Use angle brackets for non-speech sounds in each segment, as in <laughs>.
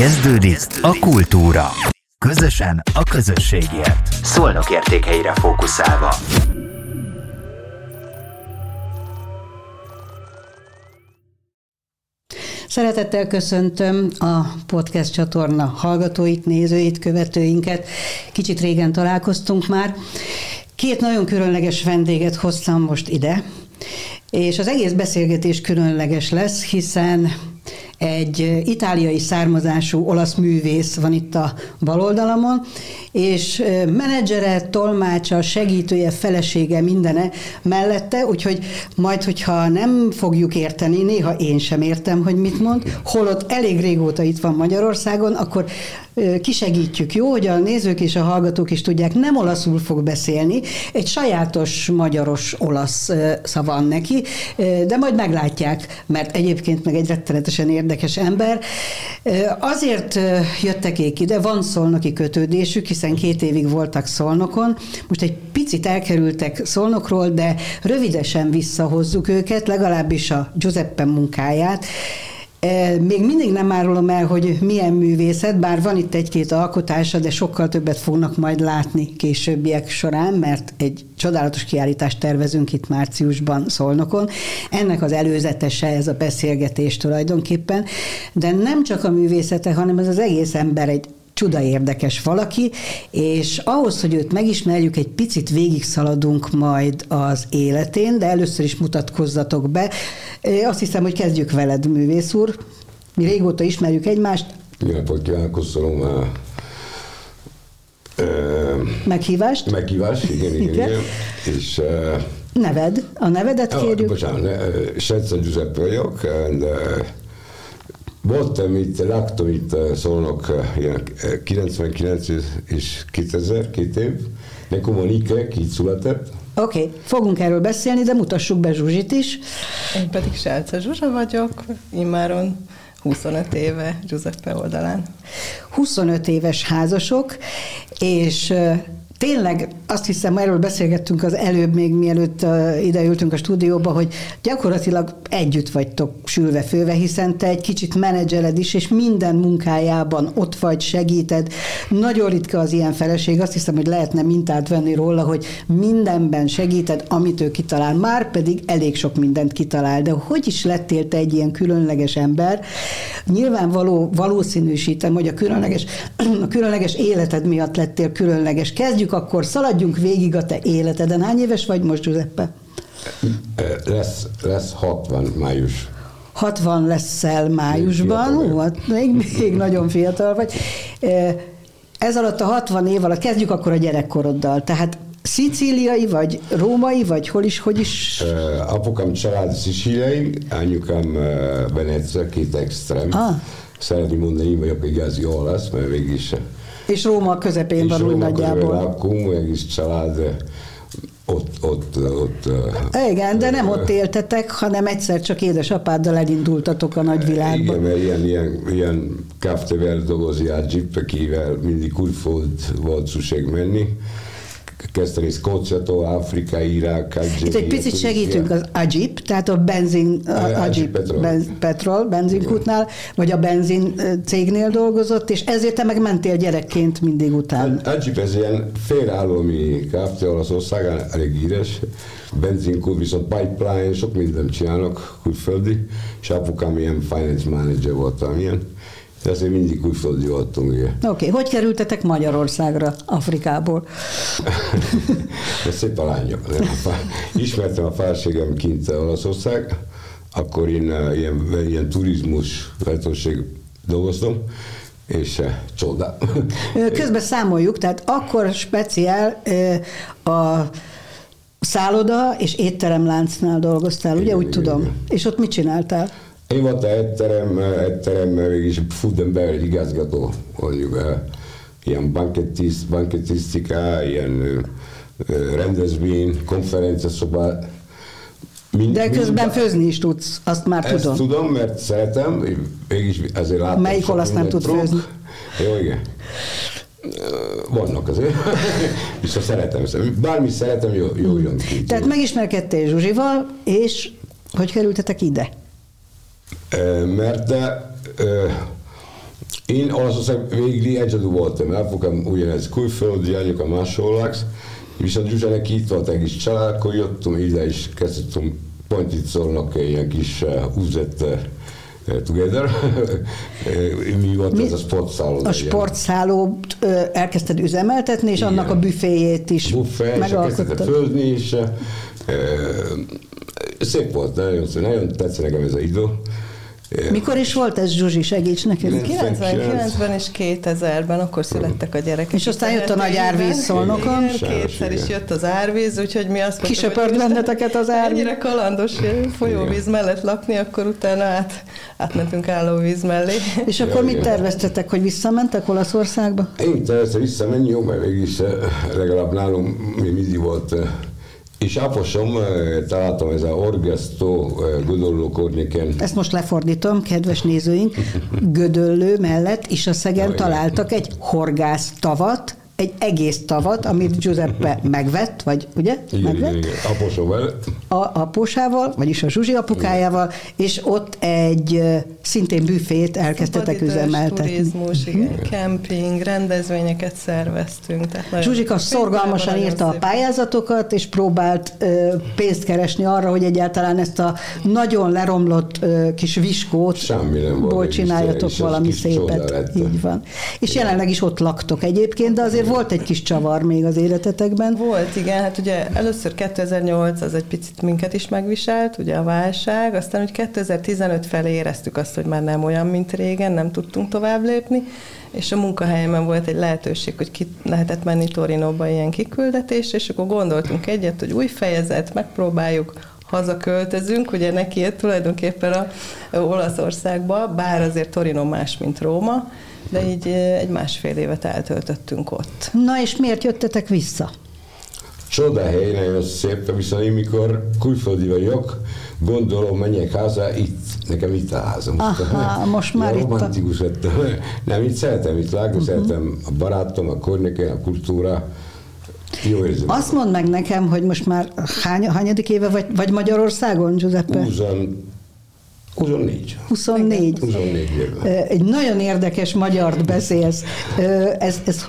Kezdődik a kultúra. Közösen a közösségért. Szolnok értékeire fókuszálva. Szeretettel köszöntöm a podcast csatorna hallgatóit, nézőit, követőinket. Kicsit régen találkoztunk már. Két nagyon különleges vendéget hoztam most ide, és az egész beszélgetés különleges lesz, hiszen egy itáliai származású olasz művész van itt a baloldalamon, és menedzsere, tolmácsa, segítője, felesége, mindene mellette, úgyhogy majd, hogyha nem fogjuk érteni, néha én sem értem, hogy mit mond, holott elég régóta itt van Magyarországon, akkor kisegítjük, jó, hogy a nézők és a hallgatók is tudják, nem olaszul fog beszélni, egy sajátos magyaros olasz van neki, de majd meglátják, mert egyébként meg egy rettenetesen érdekes ember. Azért jöttek ide, van szolnoki kötődésük, hiszen két évig voltak szolnokon, most egy picit elkerültek szolnokról, de rövidesen visszahozzuk őket, legalábbis a Giuseppe munkáját, még mindig nem árulom el, hogy milyen művészet, bár van itt egy-két alkotása, de sokkal többet fognak majd látni későbbiek során, mert egy csodálatos kiállítást tervezünk itt márciusban Szolnokon. Ennek az előzetese ez a beszélgetés tulajdonképpen, de nem csak a művészete, hanem ez az egész ember egy csuda érdekes valaki, és ahhoz, hogy őt megismerjük, egy picit végigszaladunk majd az életén, de először is mutatkozzatok be. Azt hiszem, hogy kezdjük veled, művész úr. Mi régóta ismerjük egymást. Jó napot kívánok, köszönöm a Meghívást? Meghívást, igen, igen, igen. igen. És, uh, Neved? A nevedet kérjük? Oh, bocsánat, Senza Giuseppe vagyok, and, uh, Voltam itt, laktam itt Szolnok 99 és 2000, két év. Nekem van Ikek, így született. Oké, okay. fogunk erről beszélni, de mutassuk be Zsuzsit is. Én pedig Selce Zsuzsa vagyok, immáron 25 éve Giuseppe oldalán. 25 éves házasok, és tényleg azt hiszem, erről beszélgettünk az előbb, még mielőtt ideültünk a stúdióba, hogy gyakorlatilag együtt vagytok sülve főve, hiszen te egy kicsit menedzseled is, és minden munkájában ott vagy, segíted. Nagyon ritka az ilyen feleség, azt hiszem, hogy lehetne mintát venni róla, hogy mindenben segíted, amit ő kitalál. Már pedig elég sok mindent kitalál, de hogy is lettél te egy ilyen különleges ember? Nyilvánvaló, valószínűsítem, hogy a különleges, <clears throat> a különleges életed miatt lettél különleges. Kezdjük Kezdjük akkor, szaladjunk végig a te életeden. Hány éves vagy most, Giuseppe? Lesz, lesz 60 május. 60 leszel májusban, Hú, hát még, még nagyon fiatal vagy. Ez alatt a 60 év alatt kezdjük akkor a gyerekkoroddal. Tehát szicíliai, vagy római, vagy hol is, hogy is? Uh, apukám család szicíliai, anyukám uh, Venezia, két extrém. Ah. Szeretném mondani, én vagyok igazi olasz, mert végig is és Róma közepén van úgy nagyjából. lakunk, egész család ott, ott, ott. Igen, de nem ott éltetek, hanem egyszer csak édesapáddal elindultatok a nagyvilágba. Igen, mert ilyen, ilyen, ilyen kaftevel dolgozni a akivel mindig külföld volt szükség menni kezdeni Skóciától, Afrika, Irák, Algéria. Itt egy picit segítünk az Ajip, tehát a benzin, a Ajip petrol. Benz, petrol benzinkútnál, vagy a benzin cégnél dolgozott, és ezért te meg mentél gyerekként mindig után. Ajip ez ilyen félállami Kft. Olaszországán, elég híres, benzinkút, viszont pipeline, sok mindent csinálnak külföldi, és apukám ilyen finance manager voltam ilyen de azért mindig külföldi voltunk. Oké, okay. hogy kerültetek Magyarországra, Afrikából? Ez szép a lányok. Ismertem a feleségem kint Olaszország, akkor én eh, ilyen, ilyen turizmus lehetőség dolgoztam, és uh, csoda. Közben számoljuk, tehát akkor speciál a szálloda és étteremláncnál dolgoztál, ugye? Igen, Úgy igen, tudom. Igen. És ott mit csináltál? Én voltam etterem, etterem mégis food and beverage igazgató, mondjuk ilyen bankettiszt, bankettisztika, ilyen rendezvény, konferenciaszoba. Mind, De közben mind, főzni is tudsz, azt már ezt tudom. tudom, mert szeretem, mégis ezért látom. Melyik olasz nem tud főzni? Jó, igen. Vannak azért, <laughs> és ha szeretem, bármi szeretem, jó, jó jön ki. Tehát megismerkedtél Zsuzsival, és hogy kerültetek ide? Mert de, Én Olaszország végig egyedül voltam, apukám ugyanez külföldi, anyukám máshol viszont Zsuzsának itt volt egész család, akkor jöttem ide és kezdtem pont itt szólnak ilyen kis uh, together. <laughs> Mi volt Mi? ez a sportszálló? A sportszállót elkezdted üzemeltetni, és Igen. annak a büféjét is Buffé, megalkottad. főzni, és szép volt, nagyon, nagyon tetszett nekem ez az idő. Mikor is volt ez, Zsuzsi, segíts nekünk? 99-ben és 2000-ben, akkor születtek a gyerekek. És aztán jött a nagy árvíz szolnokon. Kétszer is jött az árvíz, úgyhogy mi azt mondtuk, Kisöpört benneteket az árvíz. Ennyire kalandos folyóvíz mellett lakni, akkor utána át, átmentünk állóvíz mellé. És akkor mit terveztetek, hogy visszamentek Olaszországba? Én terveztem visszamenni, jó, mert mégis eh, legalább nálunk mi mindig volt eh, és Aposom találtam ez a Orgesztó Gödöllő környéken. Ezt most lefordítom, kedves nézőink. Gödöllő mellett is a szegen találtak egy horgásztavat, egy egész tavat, amit Giuseppe megvett, vagy ugye? Igen, megvett? igen, igen. Aposóval. A aposával, vagyis a Zsuzsi apukájával, igen. és ott egy szintén büfét elkezdtetek üzemeltetni. turizmus, igen, igen, kemping, rendezvényeket szerveztünk. Tehát Zsuzsika szorgalmasan írta a pályázatokat, és próbált ö, pénzt keresni arra, hogy egyáltalán ezt a nagyon leromlott ö, kis viskót Semmi nem volt, csináljatok valami szépet. Így van. És igen. jelenleg is ott laktok egyébként, de azért volt egy kis csavar még az életetekben. Volt, igen. Hát ugye először 2008 az egy picit minket is megviselt, ugye a válság, aztán hogy 2015 felé éreztük azt, hogy már nem olyan, mint régen, nem tudtunk tovább lépni, és a munkahelyemen volt egy lehetőség, hogy ki lehetett menni Torinóba ilyen kiküldetés, és akkor gondoltunk egyet, hogy új fejezet, megpróbáljuk, hazaköltözünk, ugye neki tulajdonképpen a, Olaszországba, bár azért Torino más, mint Róma, de így egy másfél évet eltöltöttünk ott. Na és miért jöttetek vissza? Csoda hely, nagyon szép, viszont én mikor külföldi vagyok, gondolom, menjek haza, itt, nekem itt a házam. Aha, most már itt romantikus lettem. <laughs> Nem, itt szeretem itt lakni, uh-huh. szeretem a barátom, a környéken, a kultúra. Jó érzem. Azt mondd meg nekem, hogy most már hány, hányadik éve vagy, vagy Magyarországon, Giuseppe? 20, 24. 24. 24 Egy nagyon érdekes magyart beszélsz. Ez, ez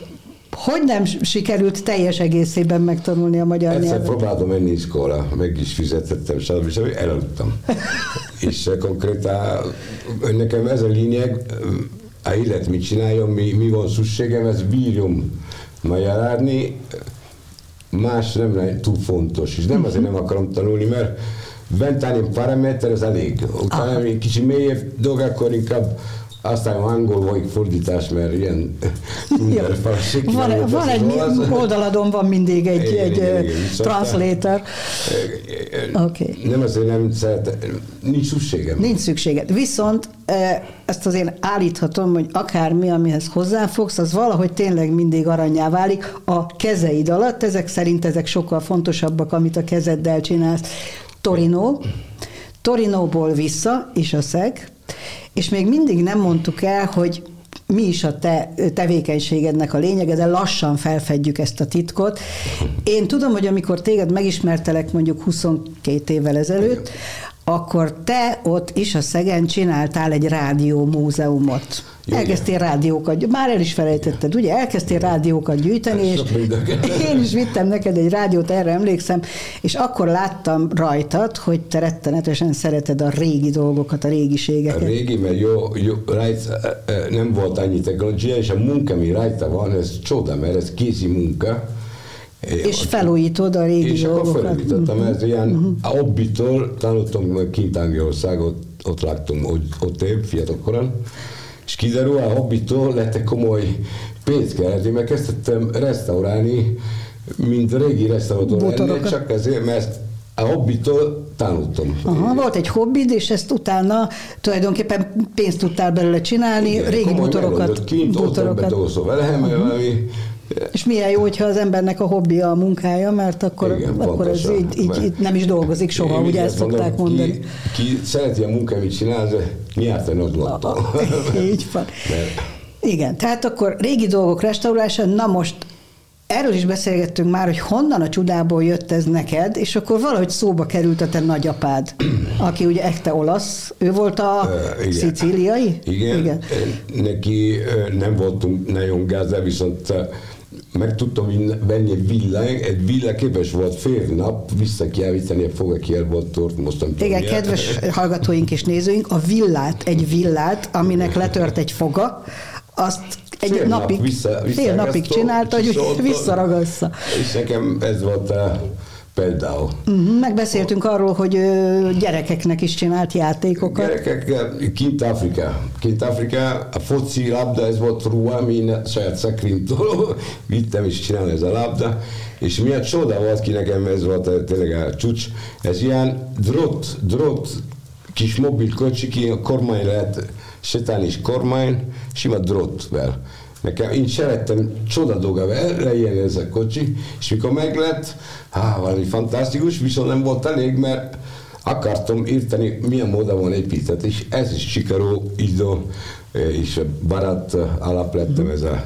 hogy nem sikerült teljes egészében megtanulni a magyar Egyszer nyelvet? próbáltam menni iskola, meg is fizetettem, stb. stb. elaludtam. <laughs> és konkrétan nekem ez a lényeg, a élet mit csináljon, mi, mi van szükségem, ez bírjam magyarázni, más nem túl fontos, és nem azért nem akarom tanulni, mert bentáni paraméter, ez elég. Utána még kicsi mélyebb dolgok, akkor inkább aztán angol vagy fordítás, mert ilyen <laughs> van, van egy oldaladon van mindig egy, igen, egy igen, igen, translator. Okay. Nem azért nem szeret, nincs szükségem. Nincs szükséged. Viszont ezt azért állíthatom, hogy akármi, amihez hozzáfogsz, az valahogy tényleg mindig aranyá válik a kezeid alatt. Ezek szerint ezek sokkal fontosabbak, amit a kezeddel csinálsz. Torino, Torinóból vissza, is a szeg, és még mindig nem mondtuk el, hogy mi is a te tevékenységednek a lényege, de lassan felfedjük ezt a titkot. Én tudom, hogy amikor téged megismertelek mondjuk 22 évvel ezelőtt, akkor te ott is a Szegen csináltál egy rádiómúzeumot. Jó, elkezdtél igen. rádiókat, már el is felejtetted, ugye? Elkezdtél rádiókat gyűjteni, és <laughs> én is vittem neked egy rádiót, erre emlékszem, és akkor láttam rajtad, hogy te rettenetesen szereted a régi dolgokat, a régiségeket. A régi, mert jó, jó rajta, e, e, nem volt annyi technológia, és a munka, ami rajta van, ez csoda, mert ez kézi munka, és felújítod a régi és dolgokat. És akkor felújítottam, uh-huh. ez ilyen uh-huh. a hobbitól tanultam kint Angliországot, ott laktam, ott, ott épp fiatalkoran, és kiderül, a hobbitól lett komoly pénzkereti, mert kezdtem restaurálni, mint régi restaurátor csak ezért, mert a hobbitól tanultam. Aha, volt egy hobbid, és ezt utána tulajdonképpen pénzt tudtál belőle csinálni, Igen, régi bútorokat. Kint, bútorokat. ott velem, uh-huh. valami és milyen jó, hogyha az embernek a hobbija a munkája, mert akkor, Igen, akkor ez így, így, így nem is dolgozik soha, Én ugye ezt szokták mondom, mondani. Ki, ki szereti a munkát, amit csinál, mi járt a nagy <laughs> Így van. Mert... Igen, tehát akkor régi dolgok restaurálása, na most erről is beszélgettünk már, hogy honnan a csodából jött ez neked, és akkor valahogy szóba került a te nagyapád, <clears throat> aki ugye ekte olasz, ő volt a igen. szicíliai? Igen. Igen. Neki nem voltunk nagyon gáz, viszont meg tudtam venni egy villát, egy villa képes volt fél nap visszakiállítani a fogakjelbottort, most nem tudom Igen, kedves <laughs> hallgatóink és nézőink, a villát, egy villát, aminek letört egy foga, azt egy fél napig, nap vissza, fél napig csinálta, hogy visszaragassza. És nekem ez volt a például. Uh-huh, megbeszéltünk arról, hogy gyerekeknek is csinált játékokat. Gyerekek kint Afrika. Kint Afrika a foci labda, ez volt ruha, mi saját szekrintől <laughs> vittem és csinálni ez a labda. És milyen csoda volt ki nekem, ez volt tényleg a csúcs. Ez ilyen drót, drót kis mobil kocsi, ki a kormány lehet sétálni is kormány, sima drótvel. Nekem én szerettem csoda dolga elején ez a kocsi, és mikor meglett, há, valami fantasztikus, viszont nem volt elég, mert akartam írtani, milyen módon van épített, és ez is sikerül, idő, és barát alap lettem ez a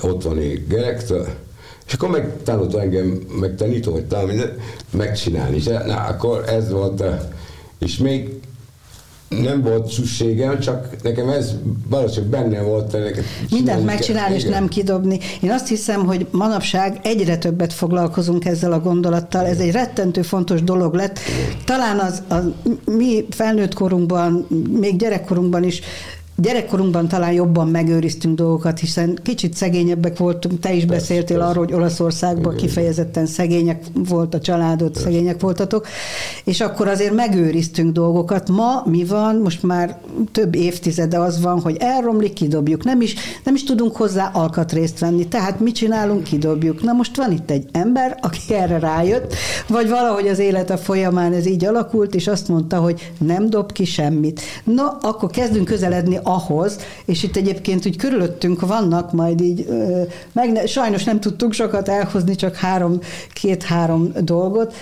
otthoni gerektől, és akkor megtanult engem, megtanító, hogy talán mindent megcsinálni. És na, akkor ez volt, és még nem volt szükségem, csak nekem ez valószínűleg benne volt. Nekem Mindent megcsinálni és nem kidobni. Én azt hiszem, hogy manapság egyre többet foglalkozunk ezzel a gondolattal. Ez egy rettentő fontos dolog lett. Talán az, az mi felnőtt korunkban, még gyerekkorunkban is Gyerekkorunkban talán jobban megőriztünk dolgokat, hiszen kicsit szegényebbek voltunk. Te is persze, beszéltél persze. arról, hogy Olaszországban Igen. kifejezetten szegények volt a családot, persze. szegények voltatok, és akkor azért megőriztünk dolgokat. Ma mi van? Most már több évtizede az van, hogy elromlik, kidobjuk. Nem is, nem is tudunk hozzá alkatrészt venni. Tehát mit csinálunk, kidobjuk. Na most van itt egy ember, aki erre rájött, vagy valahogy az élete folyamán ez így alakult, és azt mondta, hogy nem dob ki semmit. Na, akkor kezdünk közeledni ahhoz, és itt egyébként úgy körülöttünk vannak majd így, meg ne, sajnos nem tudtunk sokat elhozni, csak három, két-három dolgot.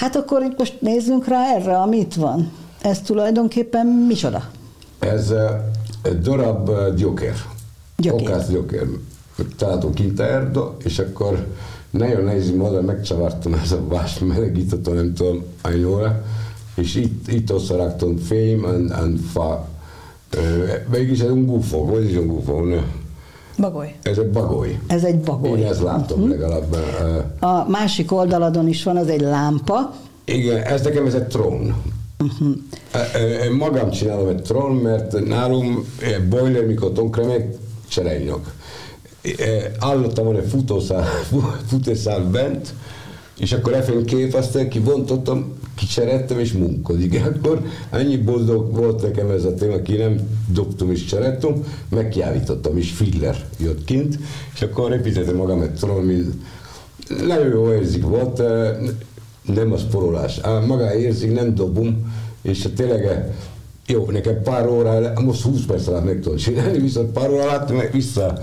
Hát akkor itt most nézzünk rá erre, ami itt van. Ez tulajdonképpen micsoda? Ez egy darab gyökér. Gyökér. Okász gyökér. Találtunk kint erdő, és akkor nagyon nehéz módon megcsavartam ez a vás melegítőtől, nem tudom, anyóra, és itt, itt összeraktam fém, and, and fa, Mégis ez un gufo, hogy is un gufo? Bagoly. Ez egy bagoly. Ez egy bagoly. Én ezt látom uh-huh. legalább. A másik oldaladon is van, az egy lámpa. Igen, ez nekem ez egy trón. Uh-huh. Én magam csinálom egy trón, mert nálunk boiler, mikor tonkre meg cserélnyok. Állottam egy futószál, <laughs> futószál bent, és akkor efen kép, aztán kibontottam, kicserettem és munkodik. <laughs> Akkor annyi boldog volt nekem ez a téma, ki nem dobtam és cserettem, megkiállítottam, és filler jött kint, és akkor építettem magam egy troll, nagyon érzik volt, nem a sporolás. Maga érzik, nem dobom, és tényleg jó, nekem pár óra, most 20 perc alatt meg tudom csinálni, viszont pár óra alatt meg vissza,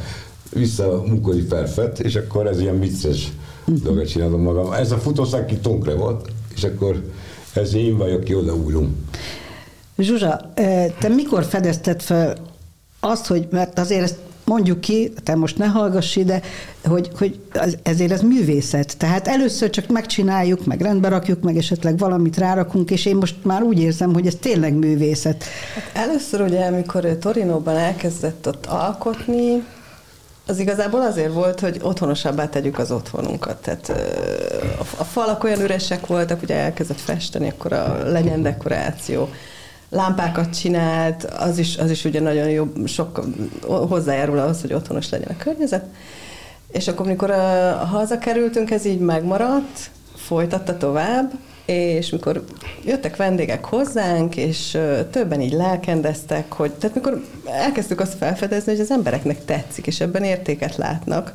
vissza munkodik perfekt, és akkor ez ilyen vicces dolgot csinálom magam. Ez a futószák ki tonkre volt, és akkor ez én vagyok, aki odaúlom. Zsuzsa, te mikor fedezted fel azt, hogy, mert azért ezt mondjuk ki, te most ne hallgass ide, hogy, hogy ezért ez művészet. Tehát először csak megcsináljuk, meg rendbe rakjuk, meg esetleg valamit rárakunk, és én most már úgy érzem, hogy ez tényleg művészet. Hát először ugye, amikor Torinóban elkezdett ott alkotni, az igazából azért volt, hogy otthonosabbá tegyük az otthonunkat. Tehát a falak olyan üresek voltak, ugye elkezdett festeni, akkor a legyen dekoráció. Lámpákat csinált, az is, az is ugye nagyon jó, sok hozzájárul ahhoz, hogy otthonos legyen a környezet. És akkor, amikor hazakerültünk, ez így megmaradt, folytatta tovább, és mikor jöttek vendégek hozzánk, és többen így lelkendeztek, hogy, tehát mikor elkezdtük azt felfedezni, hogy az embereknek tetszik, és ebben értéket látnak,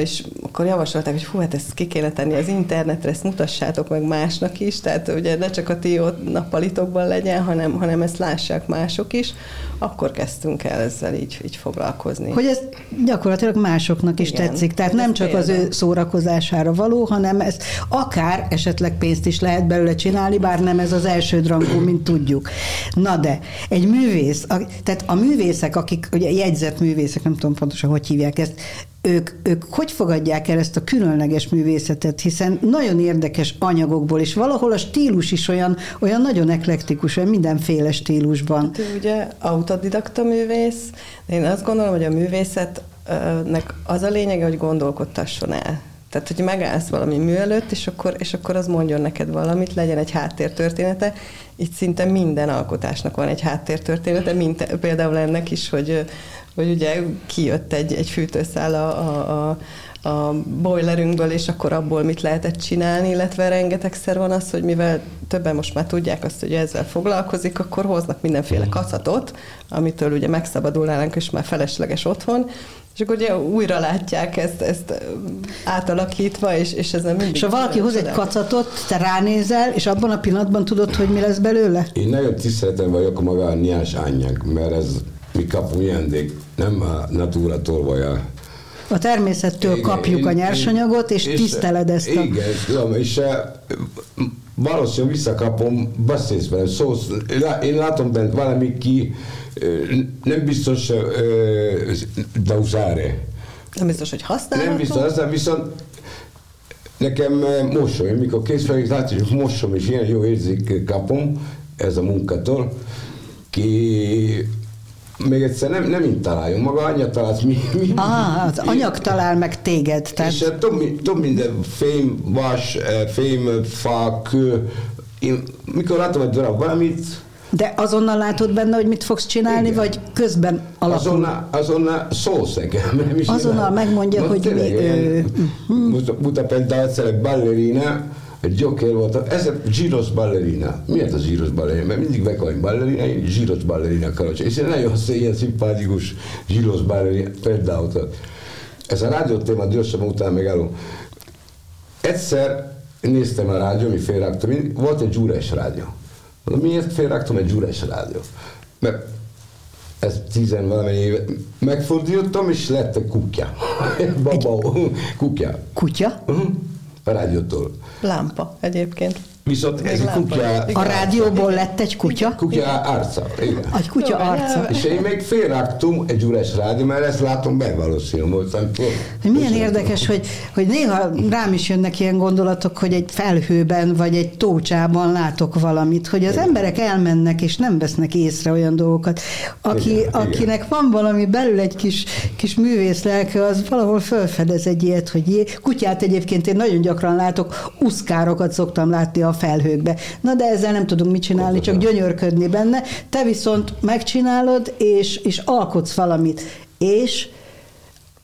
és akkor javasolták, hogy hú, hát ezt ki kéne tenni az internetre, ezt mutassátok meg másnak is, tehát ugye ne csak a ti nappalitokban legyen, hanem, hanem ezt lássák mások is, akkor kezdtünk el ezzel így, így foglalkozni. Hogy ez gyakorlatilag másoknak is Igen, tetszik, tehát nem csak például. az ő szórakozására való, hanem ez akár esetleg pénzt is lehet belőle csinálni, bár nem ez az első drangú, mint tudjuk. Na de, egy művész, a, tehát a művészek, akik ugye jegyzett művészek, nem tudom pontosan, hogy hívják ezt, ők, ők hogy fogadják el ezt a különleges művészetet, hiszen nagyon érdekes anyagokból, és valahol a stílus is olyan, olyan nagyon eklektikus, olyan mindenféle stílusban. Hát ő ugye autodidakta művész, én azt gondolom, hogy a művészetnek az a lényege, hogy gondolkodtasson el. Tehát, hogy megállsz valami mű előtt, és akkor, és akkor az mondjon neked valamit, legyen egy háttértörténete. Itt szinte minden alkotásnak van egy háttértörténete, mint például ennek is, hogy, hogy ugye kijött egy, egy fűtőszál a, a, a a boilerünkből, és akkor abból mit lehetett csinálni, illetve rengetegszer van az, hogy mivel többen most már tudják azt, hogy ezzel foglalkozik, akkor hoznak mindenféle kacatot, amitől ugye megszabadulnának, és már felesleges otthon, és akkor ugye újra látják ezt, ezt átalakítva, és, és ez nem mindig... És ha valaki hoz egy kacatot, te ránézel, és abban a pillanatban tudod, hogy mi lesz belőle? Én nagyon tiszteletem vagyok a maga a nyás anyag, mert ez mi kapunk ajándék, nem a natúra tolvaja. A természettől igen, kapjuk én, a nyersanyagot, és, és tiszteled ezt a... Igen, tudom, és valószínűleg visszakapom, beszélsz velem, szó, én látom bent valami ki, nem biztos da usare. Nem biztos, hogy használható? Nem biztos, aztán viszont nekem mosom, mikor kész vagyok, látni, hogy mosom, és ilyen jó érzék kapom ez a munkatól, ki még egyszer nem, nem én találjon, maga anya talált mi. mi ah, az anyag talál meg téged. Tehát... És több, több minden fém, vas, fém, fa, kő. Én, mikor látom egy darab valamit, de azonnal látod benne, hogy mit fogsz csinálni, Igen. vagy közben alakul? Azonnal, azonnal szólsz nekem. Azonnal megmondja, Most hogy mi... Ő... Budapest egyszer ballerina, egy volt, ez a Giros ballerina. Miért a Giros ballerina? Mert mindig meghalni ballerina, én Giros ballerina akarok. És én nagyon szépen szimpátikus Giros ballerina, például. Ez a rádió téma gyorsan után megállom. Egyszer néztem a rádió, mi félraktam, volt egy gyúres rádió. Mondom, miért félraktam egy gyúres rádió? Mert ez tizen valamennyi éve, megfordítottam, és lett egy kukja. <laughs> Baba, kukja. Kutya? Uh-huh. A rádiótól. Lámpa egyébként. Viszont ez a kutya... A rádióból lett egy kutya? Kutya arca, igen. Egy kutya arca. És én még félraktum egy üres rádió, mert ezt látom be valószínű voltam. Milyen érdekes, hogy, hogy néha rám is jönnek ilyen gondolatok, hogy egy felhőben vagy egy tócsában látok valamit, hogy az igen. emberek elmennek és nem vesznek észre olyan dolgokat. Aki, igen, akinek igen. van valami belül egy kis, kis művész lelke, az valahol felfedez egy ilyet, hogy jé. Kutyát egyébként én nagyon gyakran látok, uszkárokat szoktam látni a a felhőkbe. Na de ezzel nem tudunk mit csinálni, csak gyönyörködni benne. Te viszont megcsinálod, és, és alkotsz valamit. És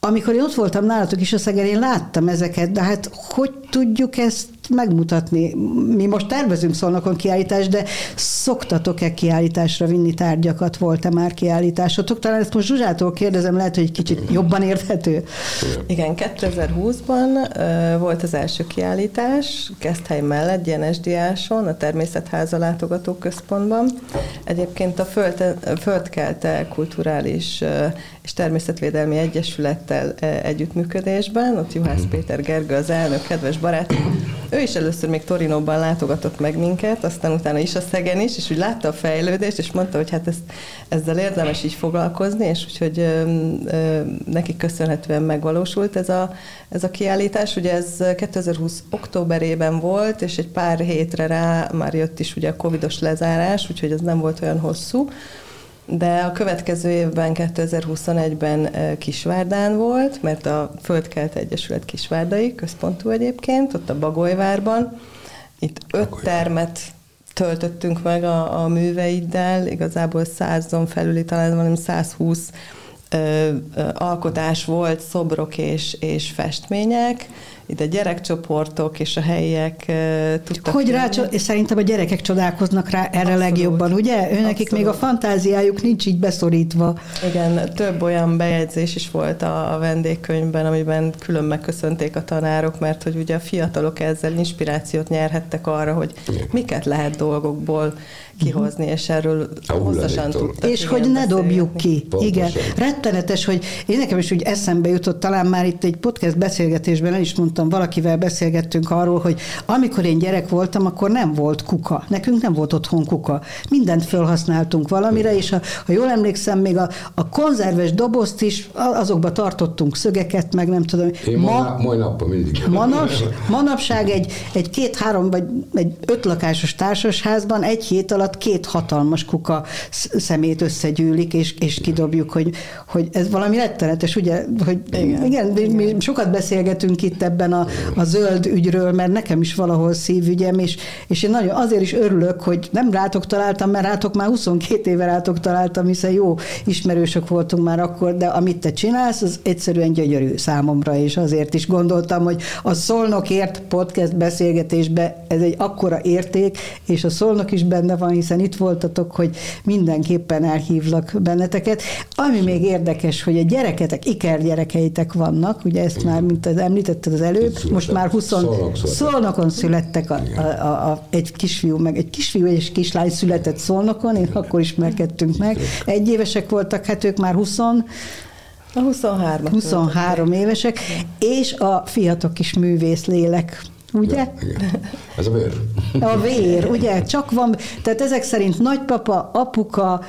amikor én ott voltam nálatok is a Szegen, én láttam ezeket, de hát hogy tudjuk ezt megmutatni? Mi most tervezünk szolnokon kiállítást, de szoktatok-e kiállításra vinni tárgyakat? Volt-e már kiállításotok? Talán ezt most Zsuzsától kérdezem, lehet, hogy egy kicsit jobban érthető. Igen, 2020-ban volt az első kiállítás, Keszthely mellett, Gyenes Diáson, a Természetháza Látogató Központban. Egyébként a Föld, Földkelte Kulturális és Természetvédelmi Egyesülettel együttműködésben, ott Juhász mhm. Péter Gergő az elnök, kedves barát, ő is először még Torinóban látogatott meg minket, aztán utána is a Szegen is, és úgy látta a fejlődést, és mondta, hogy hát ezt, ezzel érdemes így foglalkozni, és úgyhogy ö, ö, köszönhetően megvalósult ez a, ez a kiállítás. Ugye ez 2020 októberében volt, és egy pár hétre rá már jött is ugye a covidos lezárás, úgyhogy ez nem volt olyan hosszú de a következő évben, 2021-ben Kisvárdán volt, mert a Földkelt Egyesület Kisvárdai központú egyébként, ott a Bagolyvárban. Itt öt termet töltöttünk meg a, a műveiddel, igazából százon felüli, talán valami 120 ö, ö, alkotás volt, szobrok és, és festmények, ide gyerekcsoportok és a helyiek tudtak... Hogy rá, és szerintem a gyerekek csodálkoznak rá erre Abszolút. legjobban, ugye? Őnekik még a fantáziájuk nincs így beszorítva. Igen, több olyan bejegyzés is volt a, a vendégkönyvben, amiben külön megköszönték a tanárok, mert hogy ugye a fiatalok ezzel inspirációt nyerhettek arra, hogy miket lehet dolgokból kihozni, és erről hosszasan tudtak. És hogy ne dobjuk beszélgetni. ki. Pontosan. Igen. Rettenetes, hogy én nekem is úgy eszembe jutott, talán már itt egy podcast beszélgetésben el is mondtam, valakivel beszélgettünk arról, hogy amikor én gyerek voltam, akkor nem volt kuka. Nekünk nem volt otthon kuka. Mindent felhasználtunk valamire, és ha, ha jól emlékszem, még a, a konzerves dobozt is, azokba tartottunk szögeket, meg nem tudom. Én ma, mai, nappal mindig. Manaps, manapság egy, egy két-három vagy egy öt lakásos társasházban egy hét alatt két hatalmas kuka sz- szemét összegyűlik, és, és kidobjuk, hogy, hogy ez valami rettenetes, ugye? Hogy igen, igen, mi, mi sokat beszélgetünk itt ebben a, a zöld ügyről, mert nekem is valahol szívügyem, és, és én nagyon azért is örülök, hogy nem rátok találtam, mert rátok már 22 éve rátok találtam, hiszen jó ismerősök voltunk már akkor, de amit te csinálsz, az egyszerűen gyönyörű számomra, és azért is gondoltam, hogy a Szolnokért podcast beszélgetésbe ez egy akkora érték, és a Szolnok is benne van, hiszen itt voltatok, hogy mindenképpen elhívlak benneteket. Ami még érdekes, hogy a gyereketek, ikergyerekeitek vannak, ugye ezt már, mint az említetted az előbb, most már 20, születtek. Szolnok születtek. Szolnokon születtek a, a, a, a, egy kisfiú, meg egy kisfiú és kislány született Szolnokon, én akkor ismerkedtünk meg. Egy évesek voltak, hát ők már 20, A 23 23 évesek, és a fiatal kis művész lélek, ugye? Igen. Ez a vér. A vér, ugye? Csak van, tehát ezek szerint nagypapa, apuka,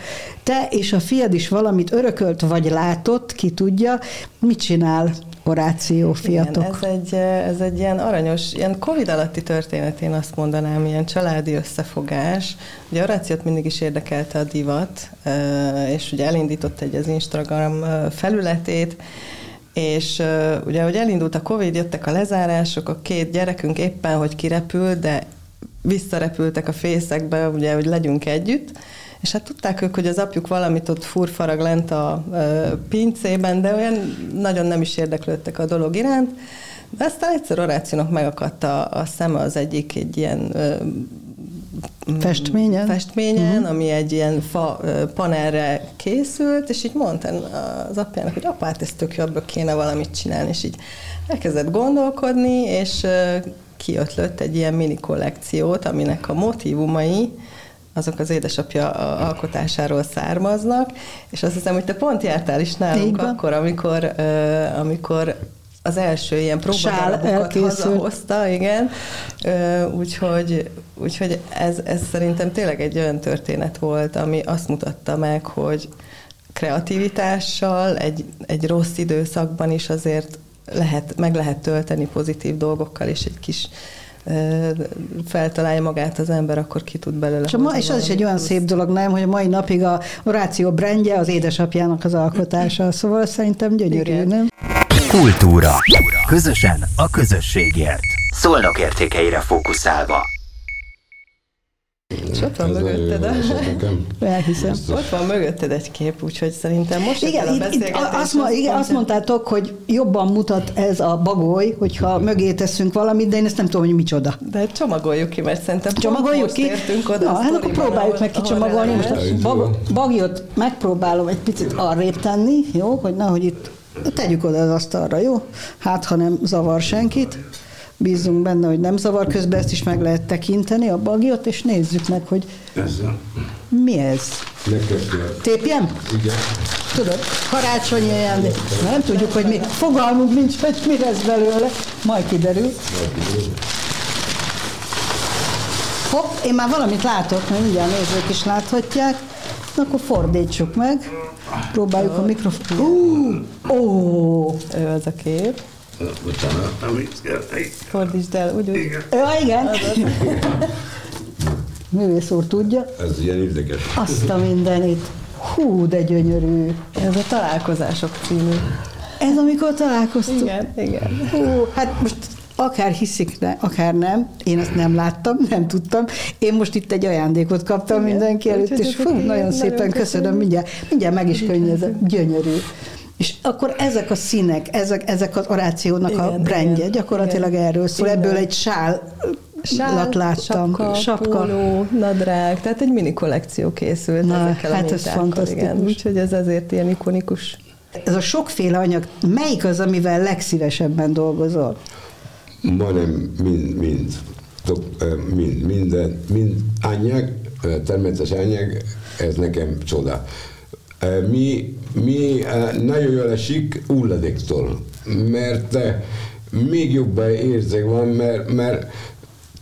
te és a fiad is valamit örökölt, vagy látott, ki tudja, mit csinál Horáció fiatok? Igen, ez egy, ez egy ilyen aranyos, ilyen Covid alatti történet, én azt mondanám, ilyen családi összefogás. Ugye Horációt mindig is érdekelte a divat, eh, és ugye elindított egy az Instagram eh, felületét, és uh, ugye, hogy elindult a Covid, jöttek a lezárások, a két gyerekünk éppen, hogy kirepült, de visszarepültek a fészekbe, ugye, hogy legyünk együtt, és hát tudták ők, hogy az apjuk valamit ott furfarag lent a pincében, de olyan nagyon nem is érdeklődtek a dolog iránt, de aztán egyszer Orációnak megakadt a, a szeme az egyik egy ilyen Festményen? festményen, uh-huh. ami egy ilyen fa panelre készült, és így mondta az apjának, hogy apát, hát ez tök ebből kéne valamit csinálni, és így elkezdett gondolkodni, és kiötlött egy ilyen mini kollekciót, aminek a motivumai azok az édesapja alkotásáról származnak, és azt hiszem, hogy te pont jártál is nálunk akkor, amikor, amikor az első ilyen próbadarabokat hazahozta, igen. Úgyhogy, úgyhogy ez, ez szerintem tényleg egy olyan történet volt, ami azt mutatta meg, hogy kreativitással egy, egy rossz időszakban is azért lehet, meg lehet tölteni pozitív dolgokkal, és egy kis feltalálja magát az ember, akkor ki tud belőle. És, ma, és az is egy olyan szép dolog, nem, hogy a mai napig a Horáció brandje az édesapjának az alkotása, szóval szerintem gyönyörű, Igen. nem? Kultúra. Közösen a közösségért. Szolnok értékeire fókuszálva. És ott van mögötted a... Elhiszem. Ott van mögötted egy kép, úgyhogy szerintem most igen, a itt, itt azt, ma, igen, azt mondtátok, hogy jobban mutat ez a bagoly, hogyha mögé teszünk valamit, de én ezt nem tudom, hogy micsoda. De csomagoljuk ki, mert szerintem csomagoljuk ki. oda Na, hát akkor próbáljuk meg kicsomagolni. Most a bag, bagyot megpróbálom egy picit arrébb tenni, jó, hogy nehogy itt tegyük oda az asztalra, jó? Hát, ha nem zavar senkit bízunk benne, hogy nem zavar, közben ezt is meg lehet tekinteni, a bagiot, és nézzük meg, hogy Ezzel. mi ez. Tépjem? Igen. Tudod, karácsonyi ajándék. Nem tudjuk, hogy mi. Fogalmunk nincs, hogy mi lesz belőle. Majd kiderül. Hopp, én már valamit látok, mert mindjárt nézők is láthatják. Na, akkor fordítsuk meg. Próbáljuk a mikrofon. Ó, az a kép. Fordítsd el, úgy, úgy. Ja, igen. <laughs> Művész úr tudja. Ez ilyen érdekes. Azt a mindenit. Hú, de gyönyörű. Ez a találkozások című. Ez amikor találkoztunk? Igen, igen. Hú, hát most akár hiszik, ne, akár nem, én ezt nem láttam, nem tudtam. Én most itt egy ajándékot kaptam Igen, mindenki előtt, és fú, nagyon, nagyon szépen köszönöm, köszönöm, mindjárt, mindjárt meg is könnyezem, gyönyörű. És akkor ezek a színek, ezek, ezek az orációnak igen, a brandje, igen, gyakorlatilag igen, erről szól. Igen. Ebből egy sál Sál, láttam. Sapka, sapka, póló, nadrág, tehát egy mini kollekció készült Na, ezekkel hát a ez fantasztikus. Igen, úgyhogy ez azért ilyen ikonikus. Ez a sokféle anyag, melyik az, amivel legszívesebben dolgozol? Majdnem mind, mind, mind, minden, mind anyag, természetes anyag, ez nekem csoda. Mi, mi nagyon jól esik hulladéktól, mert még jobban érzek van, mert, mert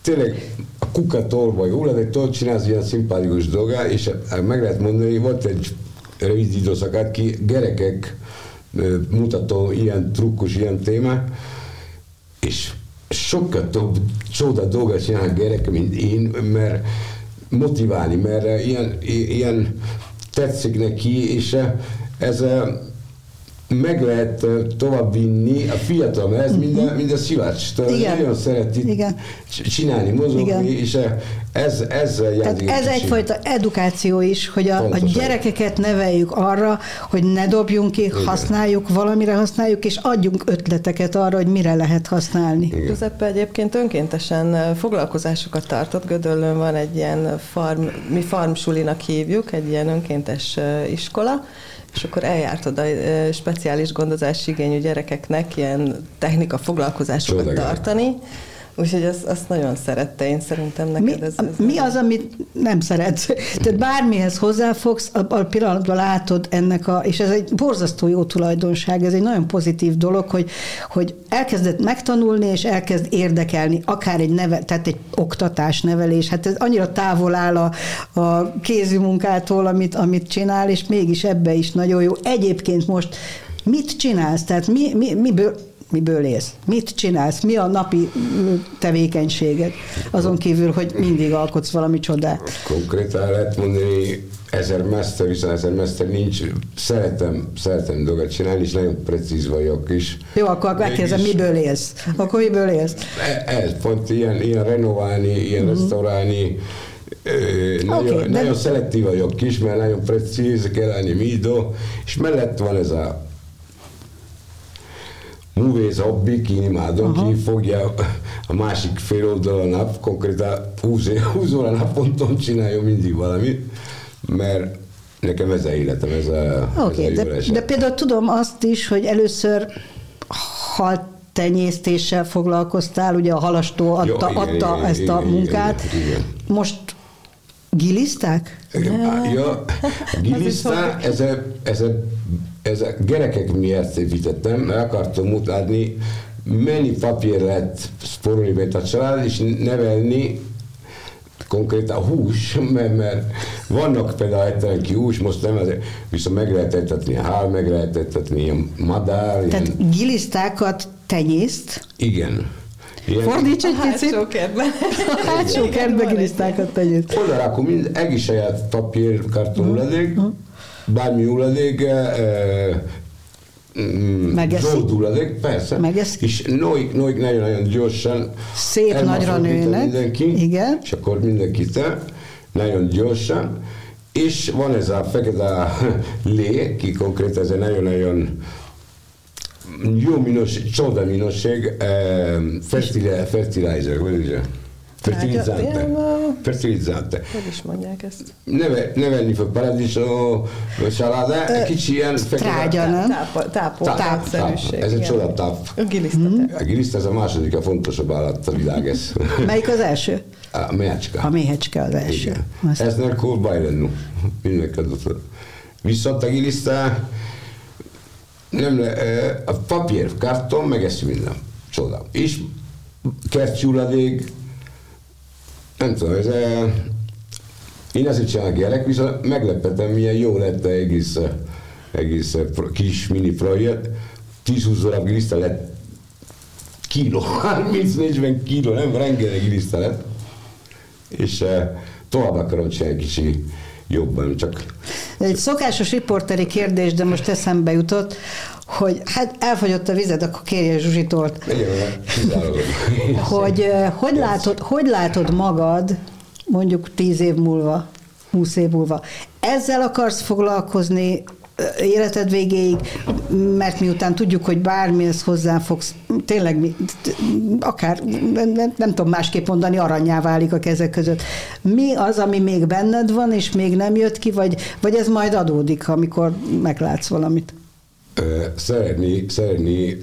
tényleg a kukatól vagy hulladéktól csinálsz ilyen szimpátikus dolgá, és meg lehet mondani, volt egy rövid időszakát ki, gyerekek mutató ilyen trukkos, ilyen téma, és sokkal több csoda dolgot csinál gyerek, mint én, mert motiválni, mert ilyen, ilyen tetszik neki, és ez meg lehet tovább vinni a fiatal, mert ez uh-huh. minden, minden szilács. Nagyon szereti Igen. csinálni, mozogni, Igen. és ez, ez Tehát ez egyfajta edukáció is, hogy a, a gyerekeket neveljük arra, hogy ne dobjunk ki, Igen. használjuk, valamire használjuk, és adjunk ötleteket arra, hogy mire lehet használni. Giuseppe egyébként önkéntesen foglalkozásokat tartott, Gödöllön van egy ilyen farm, mi farmsulinak hívjuk, egy ilyen önkéntes iskola, és akkor eljárt oda speciális gondozási igényű gyerekeknek ilyen technika foglalkozásokat Csodagán. tartani, Úgyhogy azt, azt nagyon szerette, én szerintem neked mi, ez, ez Mi az, amit nem szeretsz? Tehát bármihez hozzáfogsz, a, a pillanatban látod ennek a, és ez egy borzasztó jó tulajdonság, ez egy nagyon pozitív dolog, hogy, hogy elkezdett megtanulni, és elkezd érdekelni, akár egy neve, tehát egy oktatás, nevelés, hát ez annyira távol áll a, a kézi munkától, amit, amit csinál, és mégis ebbe is nagyon jó. Egyébként most mit csinálsz? Tehát mi, mi, miből, miből élsz? Mit csinálsz? Mi a napi tevékenységed? Azon kívül, hogy mindig alkotsz valami csodát. Konkrétan lehet mondani, ezer mester, viszont ezer mester nincs. Szeretem, szeretem dolgot csinálni, és nagyon precíz vagyok is. Jó, akkor megkérdezem, miből élsz? Akkor miből élsz? E, ez, pont ilyen, ilyen renoválni, ilyen mm-hmm. restaurálni, nagyon, okay, nagyon de... szelektív vagyok is, mert nagyon precíz, kell lenni midó, és mellett van ez a művész hobbi, ki imádom, Aha. ki fogja a másik fél oldal a nap, konkrétan 20, 20 óra naponton csinálja mindig valamit, mert nekem ez a életem, ez a, okay, ez a de, de például tudom azt is, hogy először hal tenyésztéssel foglalkoztál, ugye a halastó adta, Jó, igen, adta igen, ezt igen, a munkát. Igen, igen. Most giliszták? Ja, <laughs> giliszták, ez a, ez a ez a gyerekek miatt építettem, mert akartam mutatni, mennyi papír lehet spórolni a család, és nevelni konkrétan a hús, <laughs> mert, mert vannak például egyetlen ki hús, most nem, azért, viszont meg lehet etetni hál, meg lehet etetni ilyen madár. Tehát ilyen... gilisztákat tenyészt? Igen. Ilyen... Fordíts egy picit. Hátsó kertben. A hátsó kertben gilisztákat tenyészt. Oda rakom mind, egész saját papír, karton uh-huh. Bármi hulladék, zöld hulladék, persze. Megeszik. És noik, noik nagyon-nagyon gyorsan Szép nagyra nőnek. Mindenki, Igen. És akkor mindenki te, nagyon gyorsan. És van ez a fekete lé, ki konkrétan ez egy nagyon-nagyon jó minőség, csoda minőség, fertilizer, vagy ugye? Fertilizzante. Fertilizzante. Hogy is mondják ezt? Neve, nevelni fel paradicsó, salada, kicsi ilyen Trágya, nem? Tápoltásszerűség. Ez egy csoda táp. A giliszta. A giliszta ez a második, a fontosabb állat a világ ez. Melyik az első? A méhecske. A méhecske az első. Azt... Ez nem cool bajlennu. Mindenki Viszont a giliszta nem le, a papír, karton, meg ezt minden. Csoda. És kertcsúladék, nem tudom, ez én ezt csinálok gyerek, viszont meglepetem, milyen jó lett a egész, egész kis mini projekt. 10-20 darab giliszta lett kiló, <laughs> 30-40 kiló, nem rengeteg giliszta lett. És tovább akarom csinálni kicsi jobban, csak... Egy szokásos riporteri kérdés, de most eszembe jutott, hogy hát elfogyott a vized, akkor kérje Zsuzsitól. hogy hogy látod, hogy látod magad mondjuk tíz év múlva, húsz év múlva? Ezzel akarsz foglalkozni életed végéig, mert miután tudjuk, hogy bármihez hozzá fogsz, tényleg akár, nem, nem tudom másképp mondani, aranyá válik a kezek között. Mi az, ami még benned van, és még nem jött ki, vagy, vagy ez majd adódik, amikor meglátsz valamit? Szeretni, szeretni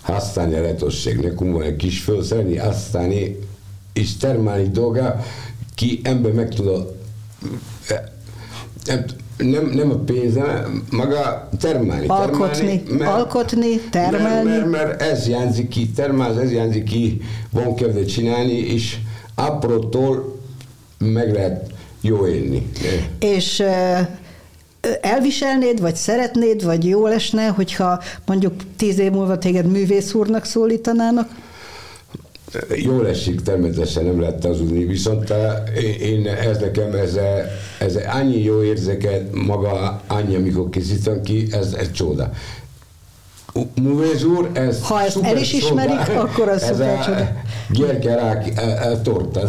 használni a lehetőség. Nekünk van egy kis föld, szeretni használni és termelni dolga, ki ember meg tud a, nem, nem a pénze, maga termelni. Alkotni, termelni, mert, alkotni termelni. Mert, mert, mert ez jánzik ki, termel, ez jánzik ki, van kedve csinálni, és aprótól meg lehet jó élni. És elviselnéd, vagy szeretnéd, vagy jó esne, hogyha mondjuk tíz év múlva téged művész úrnak szólítanának? Jól esik, természetesen nem lehet hazudni, viszont én ez nekem, ez, ez annyi jó érzeket, maga annyi, amikor készítem ki, ez egy csoda. Művész úr, ez Ha ezt el is ismerik, csoda. akkor az szuper csoda. Gyertyarák torta.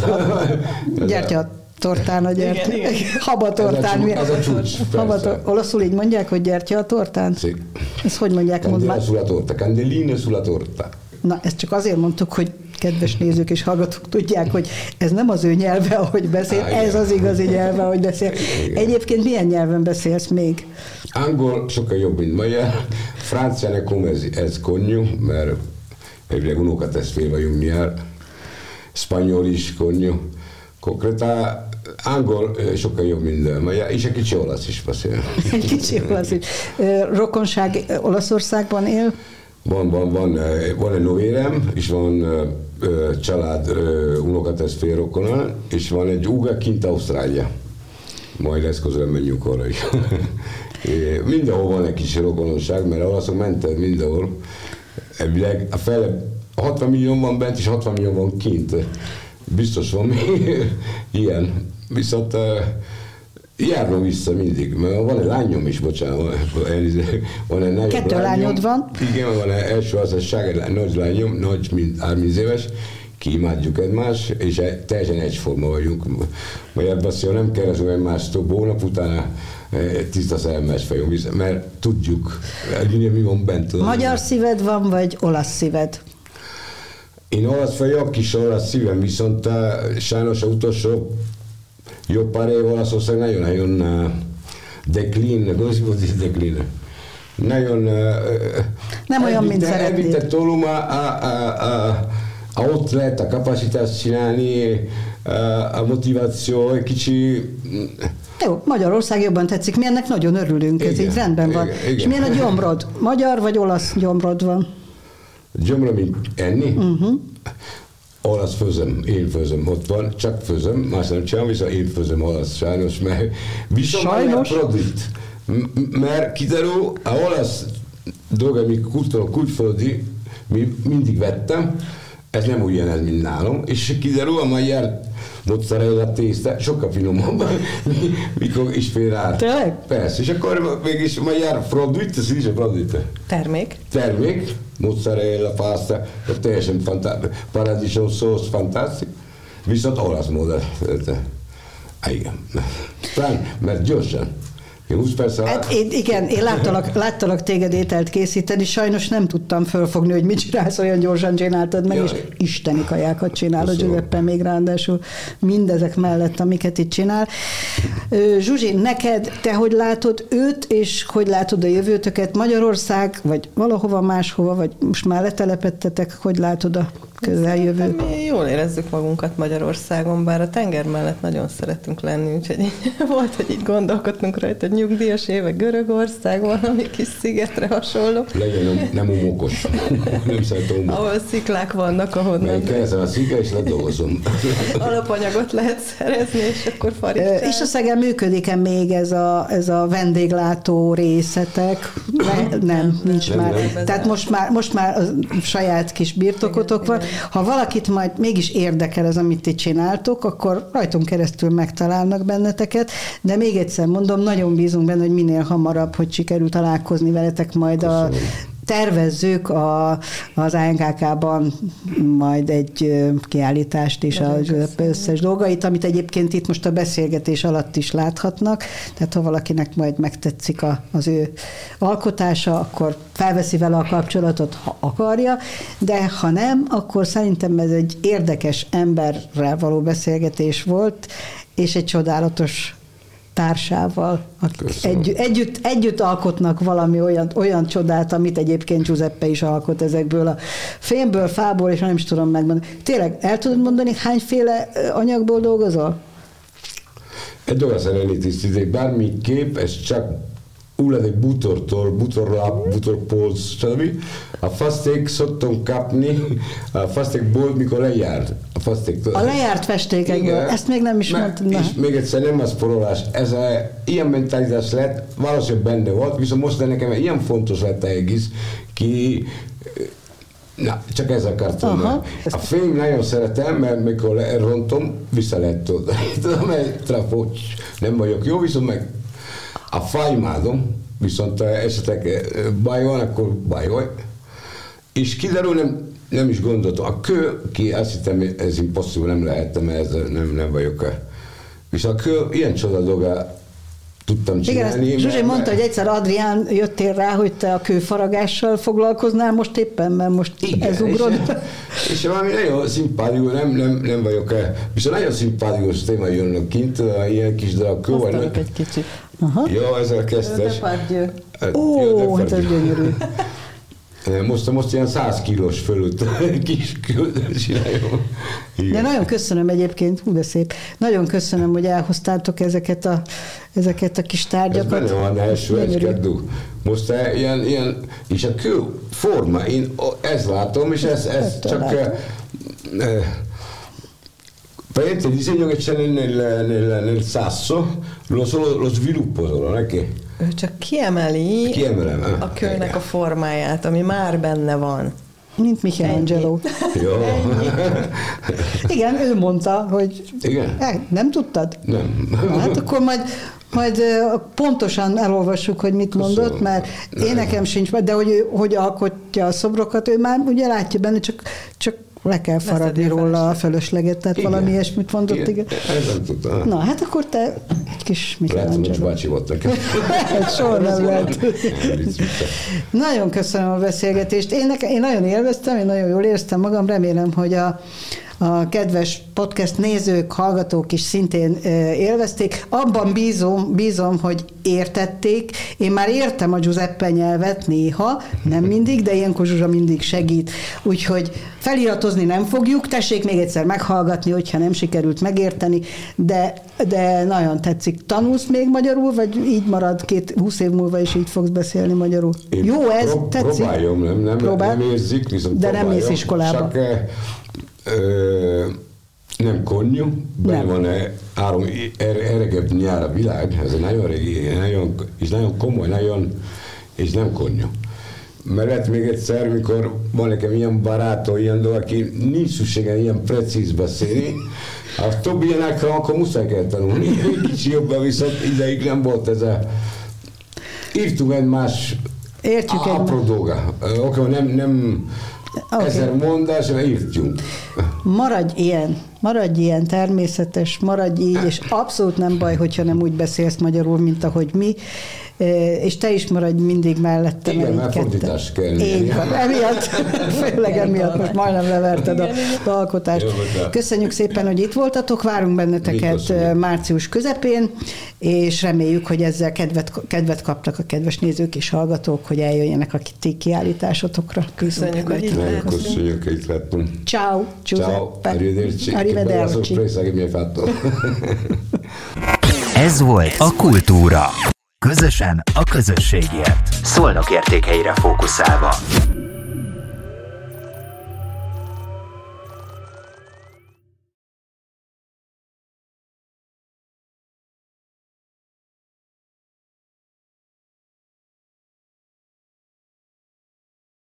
Gyertya tortán a gyert. Igen, igen. <laughs> Haba tortán. Ez a, ez a csúcs, Haba Olaszul így mondják, hogy gyertya a tortán? Szép. Ezt hogy mondják? Candela sulla torta. Candeline sulla torta. Na, ezt csak azért mondtuk, hogy kedves nézők és hallgatók tudják, hogy ez nem az ő nyelve, ahogy beszél, Á, ez az igazi nyelve, ahogy beszél. Igen. Egyébként milyen nyelven beszélsz még? Angol sokkal jobb, mint magyar. Francia nekem ez, ez könnyű, mert elvileg unokatestvér vagyunk nyár. Spanyol is könnyű. Konkrétan angol sokkal jobb, mint magyar, és egy kicsi olasz is beszél. <laughs> Egy kicsi olasz is. Rokonság Olaszországban él? Van, van, van, van egy novérem, és van család unokatestvér rokona, és van egy uga kint Ausztrália. Majd lesz közelem menjünk arra is. <laughs> mindenhol van egy kis rokonosság, mert olaszok mentek mindenhol. Elvileg a fele 60 millió van bent, és 60 millió van kint. Biztos van még <laughs> ilyen. Viszont uh, járnom vissza mindig, mert van egy lányom is, bocsánat, <laughs> van egy nagyobb Kettő lányom, lányod van. Igen, van egy első házasság, egy nagy lányom, nagy, mint 30 éves, kiimádjuk egymást, és teljesen egyforma vagyunk. Magyar beszél, nem keresünk egymást több hónap utána, tiszta szerelmes fejünk vissza, mert tudjuk, mi van bent. Magyar szíved van, vagy olasz szíved? Én olasz vagyok, kis olasz szívem, viszont sajnos a utolsó jó pár év Olaszország nagyon-nagyon declin, hogy declin. Nagyon... Nem olyan, mint szeretnéd. Elvitte tőlem a, a, a, a, lehet a kapacitást csinálni, a, motiváció, egy kicsi... Jó, Magyarország jobban tetszik, mi ennek nagyon örülünk, igen, ez így rendben van. Igen, igen. És milyen a gyomrod? Magyar vagy olasz gyomrod van? Gyomra, mint enni? Uh-huh olasz főzöm, én főzöm, ott van, csak főzöm, más nem csinálom, viszont én főzöm olasz, sajnos, mert viszont sajnos? produkt, mert kiderül, a olasz dolga, ami kultföldi, mi mindig vettem, ez nem ugyan ez, mint nálam, és kiderül a magyar mozzarella tészta sokkal finomabb, <laughs> mikor is fél át. Tényleg? Persze, és akkor mégis magyar produkt, ez is a produkt. Termék. Termék, mozzarella, pasta, teljesen fantasztikus, paradicsom szósz, fantasztikus, viszont olasz módon. Igen. Mert gyorsan. Én 20 perc hát én, igen, én láttalak, láttalak téged ételt készíteni, sajnos nem tudtam fölfogni, hogy mit csinálsz, olyan gyorsan csináltad meg, Jaj. és isteni kajákat csinál a Giuseppe még ráadásul mindezek mellett, amiket itt csinál. Zsuzsi, neked, te hogy látod őt, és hogy látod a jövőtöket Magyarország, vagy valahova máshova, vagy most már letelepettetek, hogy látod a közeljövő? Mi jól érezzük magunkat Magyarországon, bár a tenger mellett nagyon szeretünk lenni, úgyhogy <laughs> volt, hogy így gondolkodtunk rajta, hogy nyugdíjas évek Görögország, valami kis szigetre hasonló. Legyen nem, umokos. nem szeretem umok. Ahol sziklák vannak, ahonnan... Mert keresem a szikla, és ledolgozom. Alapanyagot lehet szerezni, és akkor farítál. És a szegem működik-e még ez a, ez a vendéglátó részetek? Ne, nem, nincs nem, már. Nem. Tehát most már, most már a saját kis birtokotok van. Ha valakit majd mégis érdekel ez, amit ti csináltok, akkor rajtunk keresztül megtalálnak benneteket, de még egyszer mondom, nagyon bízunk benne, hogy minél hamarabb, hogy sikerül találkozni veletek majd Köszönöm. a tervezzük a, az ANKK-ban majd egy kiállítást is az összes dolgait, amit egyébként itt most a beszélgetés alatt is láthatnak, tehát ha valakinek majd megtetszik a, az ő alkotása, akkor felveszi vele a kapcsolatot, ha akarja, de ha nem, akkor szerintem ez egy érdekes emberrel való beszélgetés volt, és egy csodálatos társával, egy, együtt, együtt alkotnak valami olyan, olyan csodát, amit egyébként Giuseppe is alkot ezekből a fémből, fából, és nem is tudom megmondani. Tényleg, el tudod mondani, hányféle anyagból dolgozol? egy olyan Serenity bármi kép, ez csak úgy egy butortól, butorlap, butorpóz, stb. A faszték szoktam kapni, a fasztékból, mikor lejárt. A, faszték, a lejárt festékekből, ezt még nem is mondtam. És még egyszer nem az porolás, ez a, ilyen mentalitás lett, valószínűleg benne volt, viszont most nekem ilyen fontos lett a egész, ki Na, csak ez akartam. Aha. A fény nagyon szeretem, mert mikor rontom, vissza lehet tudni. <laughs> Tudom, mert nem vagyok jó, viszont meg a fájmádom, viszont esetleg eh, baj van, akkor baj van. És kiderül, nem, nem is gondoltam. A kő, ki azt hittem, ez impossible, nem lehettem, ez nem, nem vagyok. Eh. Viszont a kő ilyen csoda dolga tudtam csinálni. Igen, Zsuzsi mondta, hogy egyszer Adrián jöttél rá, hogy te a kőfaragással foglalkoznál most éppen, mert most Igen, ez ugrod. És, és valami nagyon szimpátikus, nem, nem, nem vagyok el, viszont nagyon szimpátikus téma jönnek kint, ilyen kis darab kő. egy kicsit. Aha. Jó, ez a kezdes. Hát, Ó, hát ez gyönyörű. <laughs> Most, most ilyen 100 kilós fölött <laughs> kis csináljon. De nagyon köszönöm egyébként, hú de szép. Nagyon köszönöm, hogy elhoztátok ezeket a, ezeket a kis tárgyakat. Ez benne van első egy Most ilyen, ilyen, és a kő forma, én ezt látom, és ez, ez csak... Eh, Praticamente il disegno che c'è nel, nel, nel, nel sasso lo, solo, lo sviluppo solo, non è che ő csak kiemeli Kiemelem, a kőnek a formáját, ami már benne van. Mint Michelangelo. Jó. Igen, ő mondta, hogy Igen? Eh, nem tudtad? Nem. Hát akkor majd, majd pontosan elolvassuk, hogy mit Köszönöm. mondott, mert én nekem sincs, de hogy, hogy alkotja a szobrokat, ő már ugye látja benne, csak, csak le kell faragni róla a fölösleget, tehát igen. valami ilyesmit mondott. Igen. igen. nem tudtam. Na, hát akkor te egy kis Michelangelo. Lehet, bácsi volt nekem. <laughs> Soha nem lehet. nagyon köszönöm a beszélgetést. Én, nekem, én nagyon élveztem, én nagyon jól éreztem magam, remélem, hogy a a kedves podcast nézők, hallgatók is szintén élvezték. Abban bízom, bízom, hogy értették. Én már értem a Giuseppe nyelvet néha, nem mindig, de ilyenkor Zsuzsa mindig segít. Úgyhogy feliratozni nem fogjuk, tessék még egyszer meghallgatni, hogyha nem sikerült megérteni, de, de nagyon tetszik. Tanulsz még magyarul, vagy így marad két, húsz év múlva is így fogsz beszélni magyarul? Én Jó, ez prób- tetszik? Próbáljam, nem, nem, Próbál? nem érzik, viszont De nem mész iskolába. Csak, ö, nem konnyu, benne van három er, eregebb nyár a világ, ez nagyon régi, nagyon, és nagyon komoly, nagyon, és nem konnyu. Mert még egyszer, mikor van nekem ilyen barátom, ilyen dolog, aki nincs szüksége ilyen precíz beszélni, a többi ilyenekre akkor muszáj kell tanulni. <laughs> Kicsi jobban viszont ideig nem volt ez a... Írtunk egymás Értjük apró dolga. Oké, nem, nem Okay. Ezer mondásra írtjunk. Maradj ilyen, maradj ilyen természetes, maradj így, és abszolút nem baj, hogyha nem úgy beszélsz magyarul, mint ahogy mi, és te is maradj mindig mellettem. Igen, mert fordítás kell. Így van, emiatt, <laughs> főleg emiatt most majdnem leverted a alkotást. Köszönjük szépen, hogy itt voltatok, várunk benneteket március közepén, és reméljük, hogy ezzel kedvet, kedvet kaptak a kedves nézők és hallgatók, hogy eljöjjenek a ti kiállításotokra. Köszönjük, hogy itt lehetünk. Köszönjük, hogy itt lehetünk. Ciao, Giuseppe. Ciao, arrivederci. Arrivederci. Ez volt a Kultúra. Közösen a közösségért. Szolnok értékeire fókuszálva.